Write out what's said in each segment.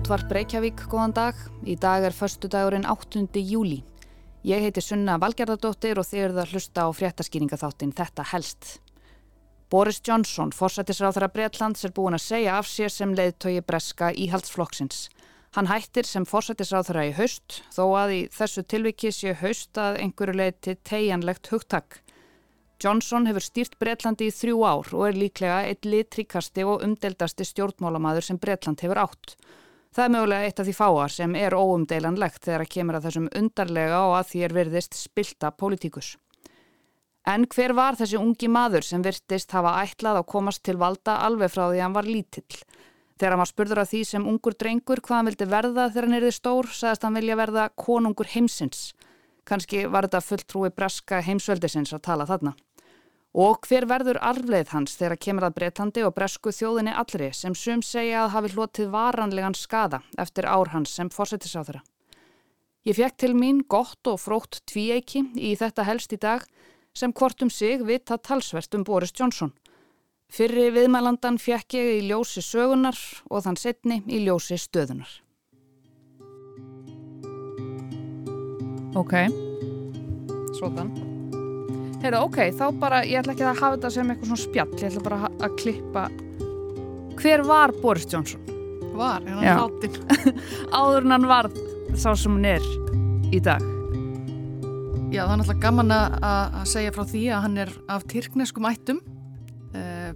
Útvarp Reykjavík, góðan dag. Í dag er förstu dagurinn 8. júli. Ég heiti Sunna Valgerðardóttir og þið eruð að hlusta á fréttaskýringaþáttin Þetta helst. Boris Johnson, forsættisráþara Breitlands, er búin að segja af sér sem leiðtögi breska íhaldsflokksins. Hann hættir sem forsættisráþara í haust, þó að í þessu tilviki sé haust að einhverju leiti tegjanlegt hugtak. Johnson hefur stýrt Breitlandi í þrjú ár og er líklega eitt litrikasti og umdeldasti stjórnmálamaður sem Breitland hefur átt. Það er mögulega eitt af því fáar sem er óumdeilanlegt þegar að kemur að þessum undarlega og að því er virðist spilta pólitíkus. En hver var þessi ungi maður sem virtist hafa ætlað að komast til valda alveg frá því hann var lítill? Þegar hann var spurður af því sem ungur drengur hvað hann vildi verða þegar hann erði stór, sagðist hann vilja verða konungur heimsins. Kanski var þetta fulltrúi braska heimsveldisins að tala þarna. Og hver verður arfleið hans þegar kemur að Breitlandi og bresku þjóðinni allri sem sum segja að hafi hlotið varanlegan skada eftir ár hans sem fórsetisráþara. Ég fekk til mín gott og frótt tvíeiki í þetta helst í dag sem hvortum sig vita talsvert um Boris Johnson. Fyrri viðmælandan fekk ég í ljósi sögunar og þann setni í ljósi stöðunar. Ok, svotan. Heyrðu, ok, þá bara, ég ætla ekki að hafa þetta sem eitthvað svona spjall, ég ætla bara að klippa. Hver var Boris Johnson? Var, er hann látin? Áður en hann var sá sem hann er í dag. Já, það er náttúrulega gaman að segja frá því að hann er af tyrkneskum ættum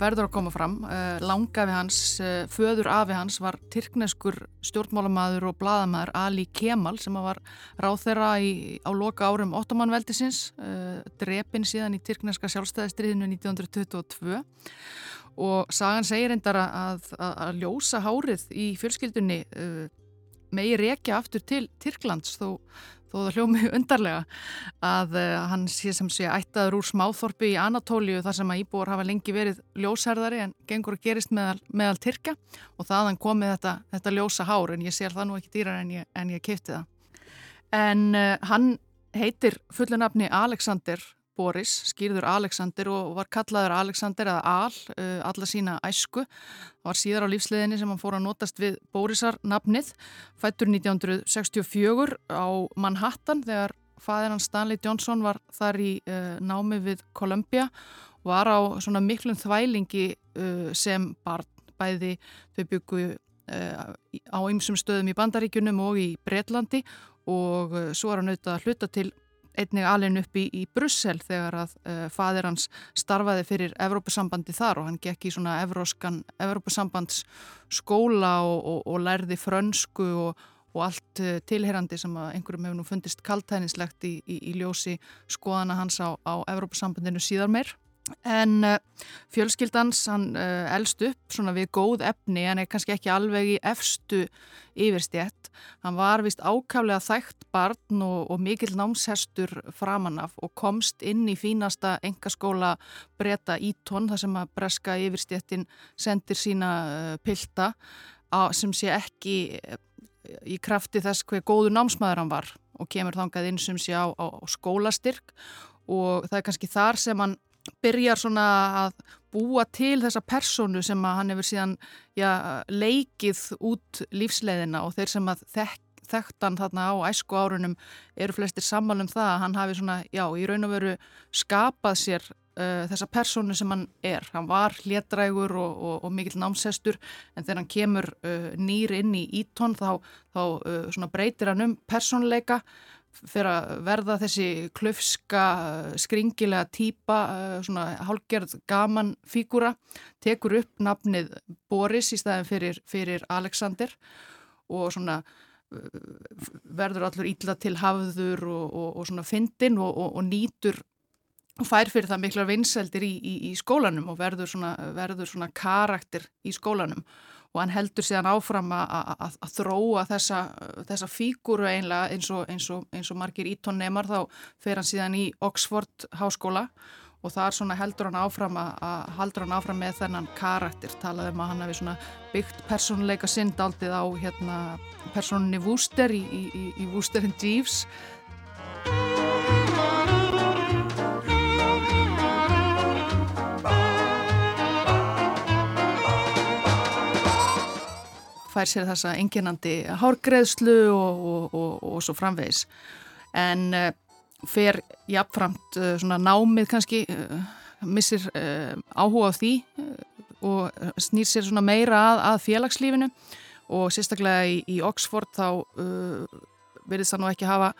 verður að koma fram. Eh, langafi hans, eh, föður afi hans var tyrkneskur stjórnmálamadur og bladamæður Ali Kemal sem var í, á loka árum ottomanveldisins, eh, drepin síðan í tyrkneska sjálfstæðistriðinu 1922 og sagan segir endara að, að, að ljósa hárið í fjölskyldunni megi rekja aftur til Tyrklands þó þó það hljómi undarlega að uh, hann sé sem sé ættaður úr smáþorpi í Anatóliu þar sem að íbúar hafa lengi verið ljósherðari en gengur að gerist meðal, meðal Tyrkja og þaðan komið þetta, þetta ljósa hár en ég sér það nú ekki dýrar en ég, en ég kipti það. En uh, hann heitir fullunafni Alexander Boris, skýrður Alexander og var kallaður Alexander eða Al, uh, alla sína æsku. Það var síðar á lífsleðinni sem hann fór að notast við Borisar nafnið, fættur 1964 á Manhattan þegar fæðir hann Stanley Johnson var þar í uh, námi við Columbia og var á svona miklum þvælingi uh, sem barn bæði þau byggu uh, á ymsum stöðum í Bandaríkunum og í Breitlandi og svo er hann auðvitað að hluta til einnig alin upp í, í Brussel þegar að uh, fadir hans starfaði fyrir Evrópusambandi þar og hann gekk í svona Evrópusambands skóla og, og, og lærði frönsku og, og allt uh, tilherandi sem einhverjum hefur nú fundist kaltænislegt í, í, í ljósi skoðana hans á, á Evrópusambandinu síðar meir. En uh, fjölskyldans, hann uh, elst upp svona við góð efni en er kannski ekki alveg í efstu yfirstjett. Hann var vist ákaflega þægt barn og, og mikill námshestur framanaf og komst inn í fínasta engaskóla breyta ítón þar sem að breska yfirstjettin sendir sína uh, pilta á, sem sé ekki í krafti þess hver góðu námsmaður hann var og kemur þangað inn sem sé á, á, á skólastyrk og það er kannski þar sem hann byrjar svona að búa til þessa personu sem að hann hefur síðan já, leikið út lífsleiðina og þeir sem að þekk, þekktan þarna á æsku árunum eru flestir sammálum það að hann hafi svona, já, í raun og veru skapað sér uh, þessa personu sem hann er. Hann var hlétrægur og, og, og mikill námsestur en þegar hann kemur uh, nýr inn í ítón þá, þá uh, breytir hann um personleika fyrir að verða þessi klöfska, skringilega týpa, eh, svona hálgerð gaman fígúra, tekur upp nafnið Boris í staðin fyrir, fyrir Alexander og svona eh, verður allur ítla til hafður og, og, og svona fyndin og, og nýtur og fær fyrir það miklar vinseldir í, í, í skólanum og verður svona, verður svona karakter í skólanum og hann heldur síðan áfram að þróa þessa, þessa fíguru einlega eins og, eins og, eins og margir ítonnemar þá fer hann síðan í Oxford háskóla og þar heldur hann áfram að haldur hann áfram með þennan karakter. Talaði um að hann hefði byggt personleika synd aldrei á hérna personinni Wooster í, í, í, í Wooster and Jeeves fær sér þessa enginandi hárgreðslu og, og, og, og svo framvegis. En uh, fer jafnframt uh, svona námið kannski uh, missir áhuga á því og snýr sér svona meira að, að félagslífinu. Og sérstaklega í, í Oxford þá verðist það nú ekki hafa,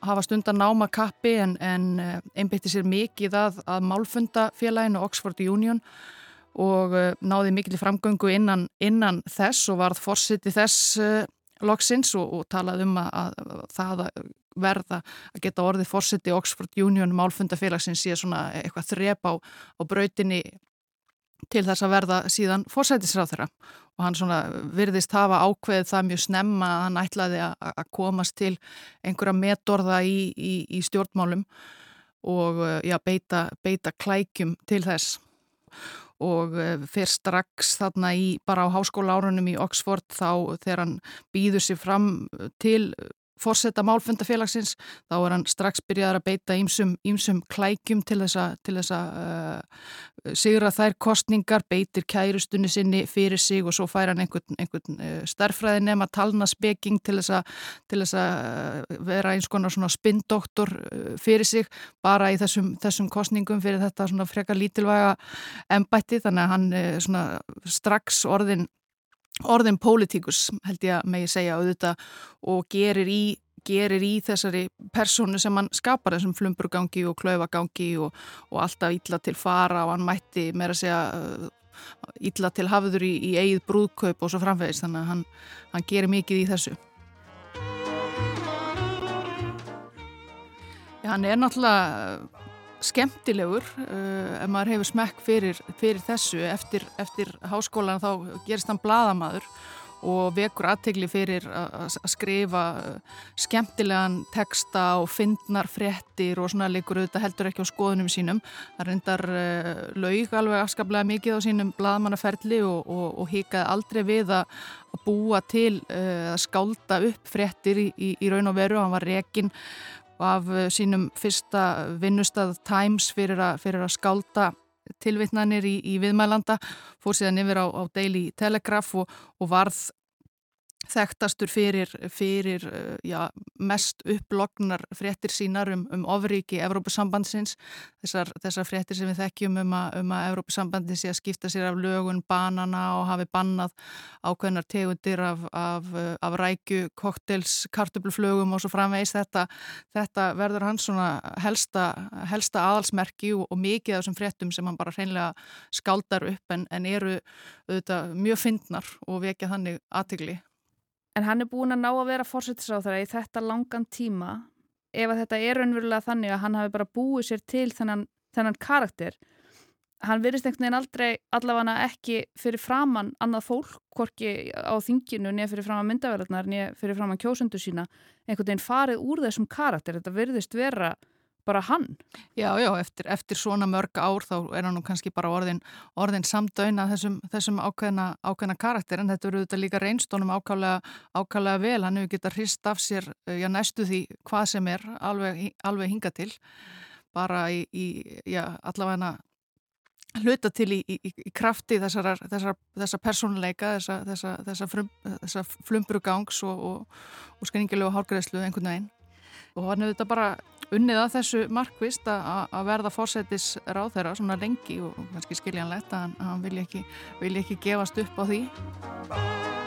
hafa stundan náma kappi en, en einbeitti sér mikið að, að málfundafélaginu Oxford Union. og uh, náði mikil framgöngu innan, innan þess og varð fórsiti þess uh, loksins og, og talaði um að, að það að verða að geta orðið fórsiti Oxford Union málfundafélagsins sé svona eitthvað þrep á, á brautinni til þess að verða síðan fórsætisráð þeirra og hann svona virðist hafa ákveðið það mjög snemma að hann ætlaði að komast til einhverja metorða í, í, í stjórnmálum og uh, já, beita, beita klækjum til þess og eh, fer strax þarna í, bara á háskóla árunum í Oxford þá þegar hann býður sér fram til fórsetta málfundafélagsins þá er hann strax byrjaðar að beita ímsum klækjum til þess að uh, sigra þær kostningar, beitir kærustunni sinni fyrir sig og svo fær hann einhvern, einhvern uh, starfræði nema talnaspeking til þess að uh, vera eins konar svona spindoktor uh, fyrir sig bara í þessum, þessum kostningum fyrir þetta svona frekar lítilvæga embætti. Þannig að hann uh, svona strax orðin orðin pólitíkus held ég að megi segja auðvitað og gerir í, gerir í þessari personu sem hann skapar þessum flumburgangi og klöfagangi og, og alltaf ítla til fara og hann mætti meira segja ítla uh, til hafður í, í eigið brúðkaup og svo framvegist þannig að hann, hann gerir mikið í þessu. Já, hann er náttúrulega skemmtilegur uh, ef maður hefur smekk fyrir, fyrir þessu eftir, eftir háskólan þá gerist hann bladamadur og vekur aðtegli fyrir að skrifa uh, skemmtilegan texta og fyndnar fréttir og svona leikur auðvitað heldur ekki á skoðunum sínum. Það reyndar uh, laug alveg afskaplega mikið á sínum bladmannaferli og, og, og hikaði aldrei við að búa til uh, að skálda upp fréttir í, í, í raun og veru. Hann var rekin af eh, sínum fyrsta vinnustad Times fyrir, a, fyrir að skálda tilvittnanir í, í viðmælanda, fór síðan yfir á, á Daily Telegraph og, og varð þekktastur fyrir, fyrir eh, já, mest upplognar fréttir sínar um, um ofríki Evrópusambandsins, þessar, þessar fréttir sem við þekkjum um að, um að Evrópusambandin sé að skipta sér af lögun banana og hafi bannað ákveðnar tegundir af, af, af rækju, koktels, kartubluflögum og svo framvegs þetta, þetta verður hans svona helsta, helsta aðalsmerki og, og mikið af þessum fréttum sem hann bara hreinlega skáldar upp en, en eru auðvitað mjög fyndnar og vekja þannig aðtigli. En hann er búin að ná að vera fórsettisráþara í þetta langan tíma ef að þetta er raunverulega þannig að hann hafi bara búið sér til þennan, þennan karakter. Hann verist einhvern veginn aldrei allavega ekki fyrir framann annað fólk, hvorki á þinginu niður fyrir framann myndaverðarnar, niður fyrir framann kjósundu sína, einhvern veginn farið úr þessum karakter. Þetta verðist vera bara hann. Já, já, eftir, eftir svona mörg ár þá er hann nú kannski bara orðin, orðin samdöina þessum, þessum ákveðna, ákveðna karakter en þetta eru auðvitað líka reinstónum ákvæmlega, ákvæmlega vel, hann hefur getað hrist af sér eh, já, næstu því hvað sem er alveg, alveg hinga til. Bara í, í já, allavega hluta til í, í, í krafti þessar, þessar, personleika, þessar, þessar frum, flumbrugangs og, og, og skringilegu hálgreðslu einhvern veginn. Og hann hefur þetta bara unnið að þessu markvist að verða fórsetis ráð þeirra svona lengi og kannski skiljanlegt að hann vilja ekki, vilja ekki gefast upp á því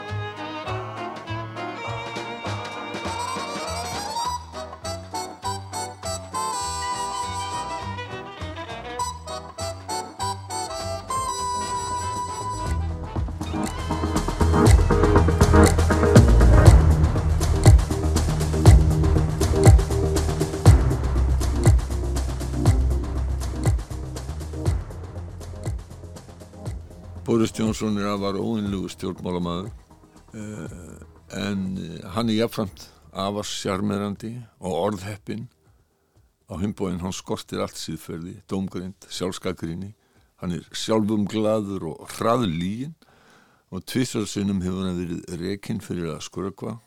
Boris Johnson er að var óinlugu stjórnmálamæður uh, en eh, hann er jafnframt afars sjarmerandi og orðheppin á himbóin hann skortir allt síðferði, domgrind, sjálfskakrinni hann er sjálfum gladur og hraðlígin og tvisarsinnum hefur hann verið rekinn fyrir að skurkva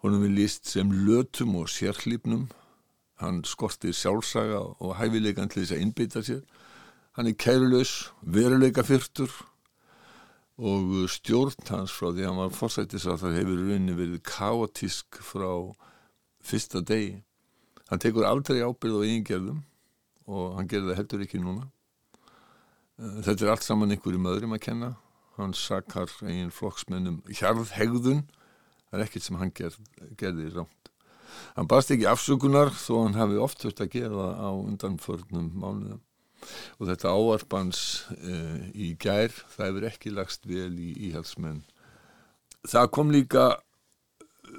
honum er líst sem lötum og sérhlýpnum hann skortir sjálfsaga og hæfileikan til þess að innbytta sér Hann er kærlaus, veruleika fyrtur, og stjórn hans frá því að hann var fórsættis að það hefur rauninni verið káatísk frá fyrsta degi. Hann tekur aldrei ábyrð á eingerðum og hann gerði það heldur ekki núna. Eh, þetta er allt saman einhverjum öðrum að kenna. Hann sakar einn flokksmennum hjarðhegðun. Það er ekkert sem hann gerð, gerði rámt. Hann baðst ekki afsökunar þó hann hafi oft þurft að gera á undanförnum mánuðum og þetta áarpans uh, í gær það hefur ekki lagst vel í íhalsmenn það kom líka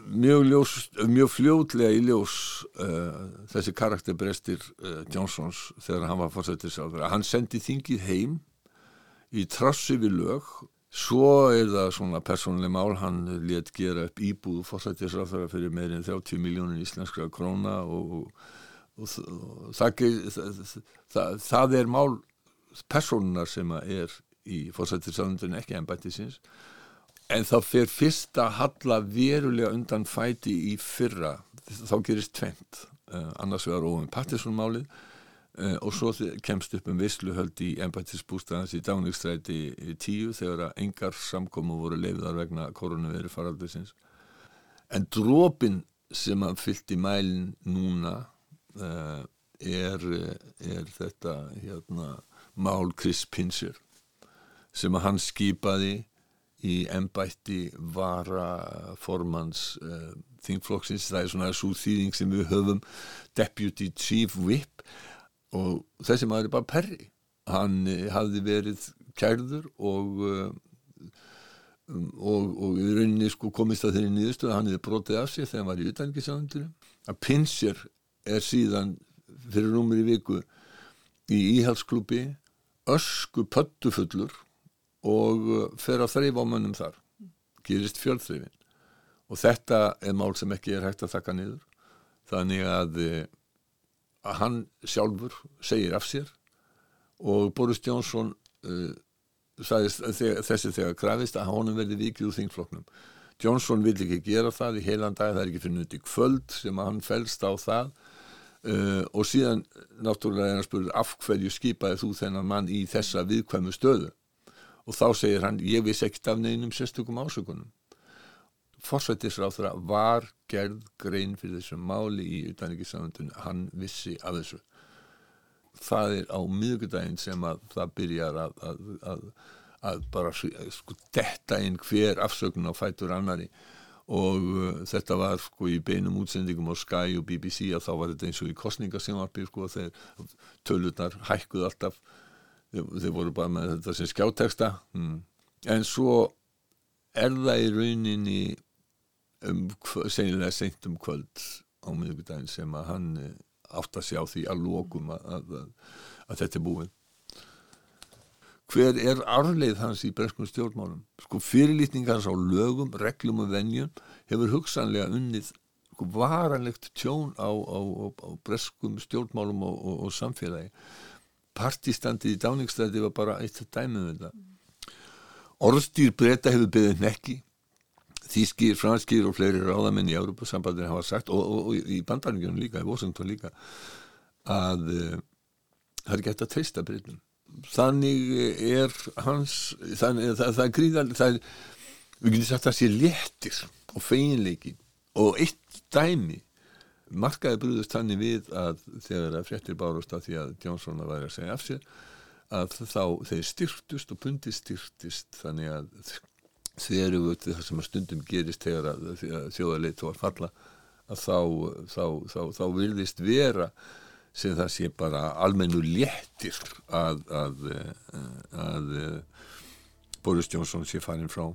mjög, ljós, mjög fljótlega í ljós uh, þessi karakterbrestir uh, Johnsons þegar hann var fórsættisáður hann sendi þingið heim í trassi við lög. Svo er það svona persónuleg mál hann let gera upp íbúð fórsættisáður fyrir meirinn 30 miljónir íslenskra króna og og það, það, það er mál personunar sem er í fórsættisafundinu ekki ennbætti síns en þá fer fyrst að halla verulega undan fæti í fyrra. Þá gerist tvent uh, annars vegar ofin Pattisson málið uh, og svo kemst upp um vissluhöld í ennbættisbústæðans í dáningstræti tíu þegar að engar samkomu voru leiðar vegna koronaviru faraldusins en drópin sem að fyllt í mælin núna er, er þetta hérna, mál Chris Pincher sem að hann skipaði í ennbætti vara formans uh, þingflokksins, það er svona svo þýðing sem við höfum. Deputy Chief Whip. Og þessi maður er bara perri hann uh, hafði verið kærður og og, og í rauninni sko komist að þeirri nýðustu að hann hefði brotið af sig þegar hann var í utangisáðundinu að Pincher er síðan fyrir rúmur í viku í íhalsklubi ösku pöttufullur og uh, fer að þreyfa á mönnum þar gerist fjölþreyfin og þetta er mál sem ekki er hægt að taka niður. Þannig að, uh, að hann sjálfur segir af sér og Boris Jónsson uh, sagðist, þessi þegar krafist að honum verði vikið úr þingfloknum Jónsson vil ekki gera það í heilan dag það er ekki fyrir nuti kvöld sem hann fælst á það Uh, og síðan náttúrulega er hann spurður af hverju skipaði þú þennan mann í þessa viðkvæmu stöðu? Og þá segir hann ég vissi ekkert af neinum sérstökum ásökunum. Forsættisráþra var gerð grein fyrir þessum máli í utanrikiðsamöndunum hann vissi af þessu. Það er á miðugudaginn sem að það byrjar að, að, að, að bara sko detta inn hver afsökun á fætur annari og uh, þetta var sko í beinum útsendingum á Sky og BBC að þá var þetta eins og í kostningasjónvarpi sko þegar tölunar hækkuð alltaf. Þeir, voru bara með þetta sem skjátteksta mm. en svo er það í rauninni um, sennilega seint um kvöld á miðugdægin sem að hann eh, átt að sjá því að lókum að, að, að þetta er búið hver er arleið hans í breskum stjórnmálum? Sko fyrirlítning hans á lögum, reglum og venjum hefur hugsanlega unnið sko, varanlegt tjón á, á, á, á breskum stjórnmálum og, og, og samfélagi. Partistandið í dáningstæði var bara eitt dæmið um þetta. Orðstýr breyta hefur beðið nekki þýskir, franskir og fleiri ráðamenn í Európa-sambandin hafa sagt og, og í bandaringunum líka, í Washington líka að uh, það er gett að treysta breytum þannig er hans þannig, það, það það er, við getum sagt að það sé léttir og feginleiki. Og eitt dæmi markaði brúðust þannig við að þegar að fréttir bárust að því að Jónsson væri að segja af sér að þá þeir styrtust og pundi styrtist þannig að þeir eru það sem að stundum gerist þegar að, að þjóðarleit var falla að þá, þá, þá, þá virðist vera sem það sé bara almennu léttir að, að, að, að Boris Johnson sé farin frá.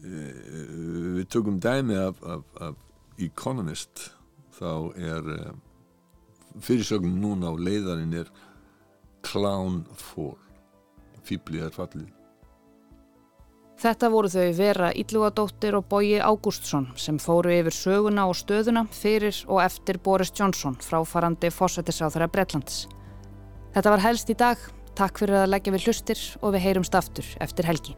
Við tökum dæmi af, af, af Economist. Þá er fyrirsögn núna á leiðarinn er Clown Fall fýblið er fallið Þetta voru þau Vera Ítlugadóttir og Bóji Ágústsson sem fóru yfir söguna og stöðuna fyrir og eftir Boris Johnson fráfarandi fósættisáþara Breitlands. Þetta var helst í dag. Takk fyrir að leggja við hlustir og við heyrumst aftur eftir helgi.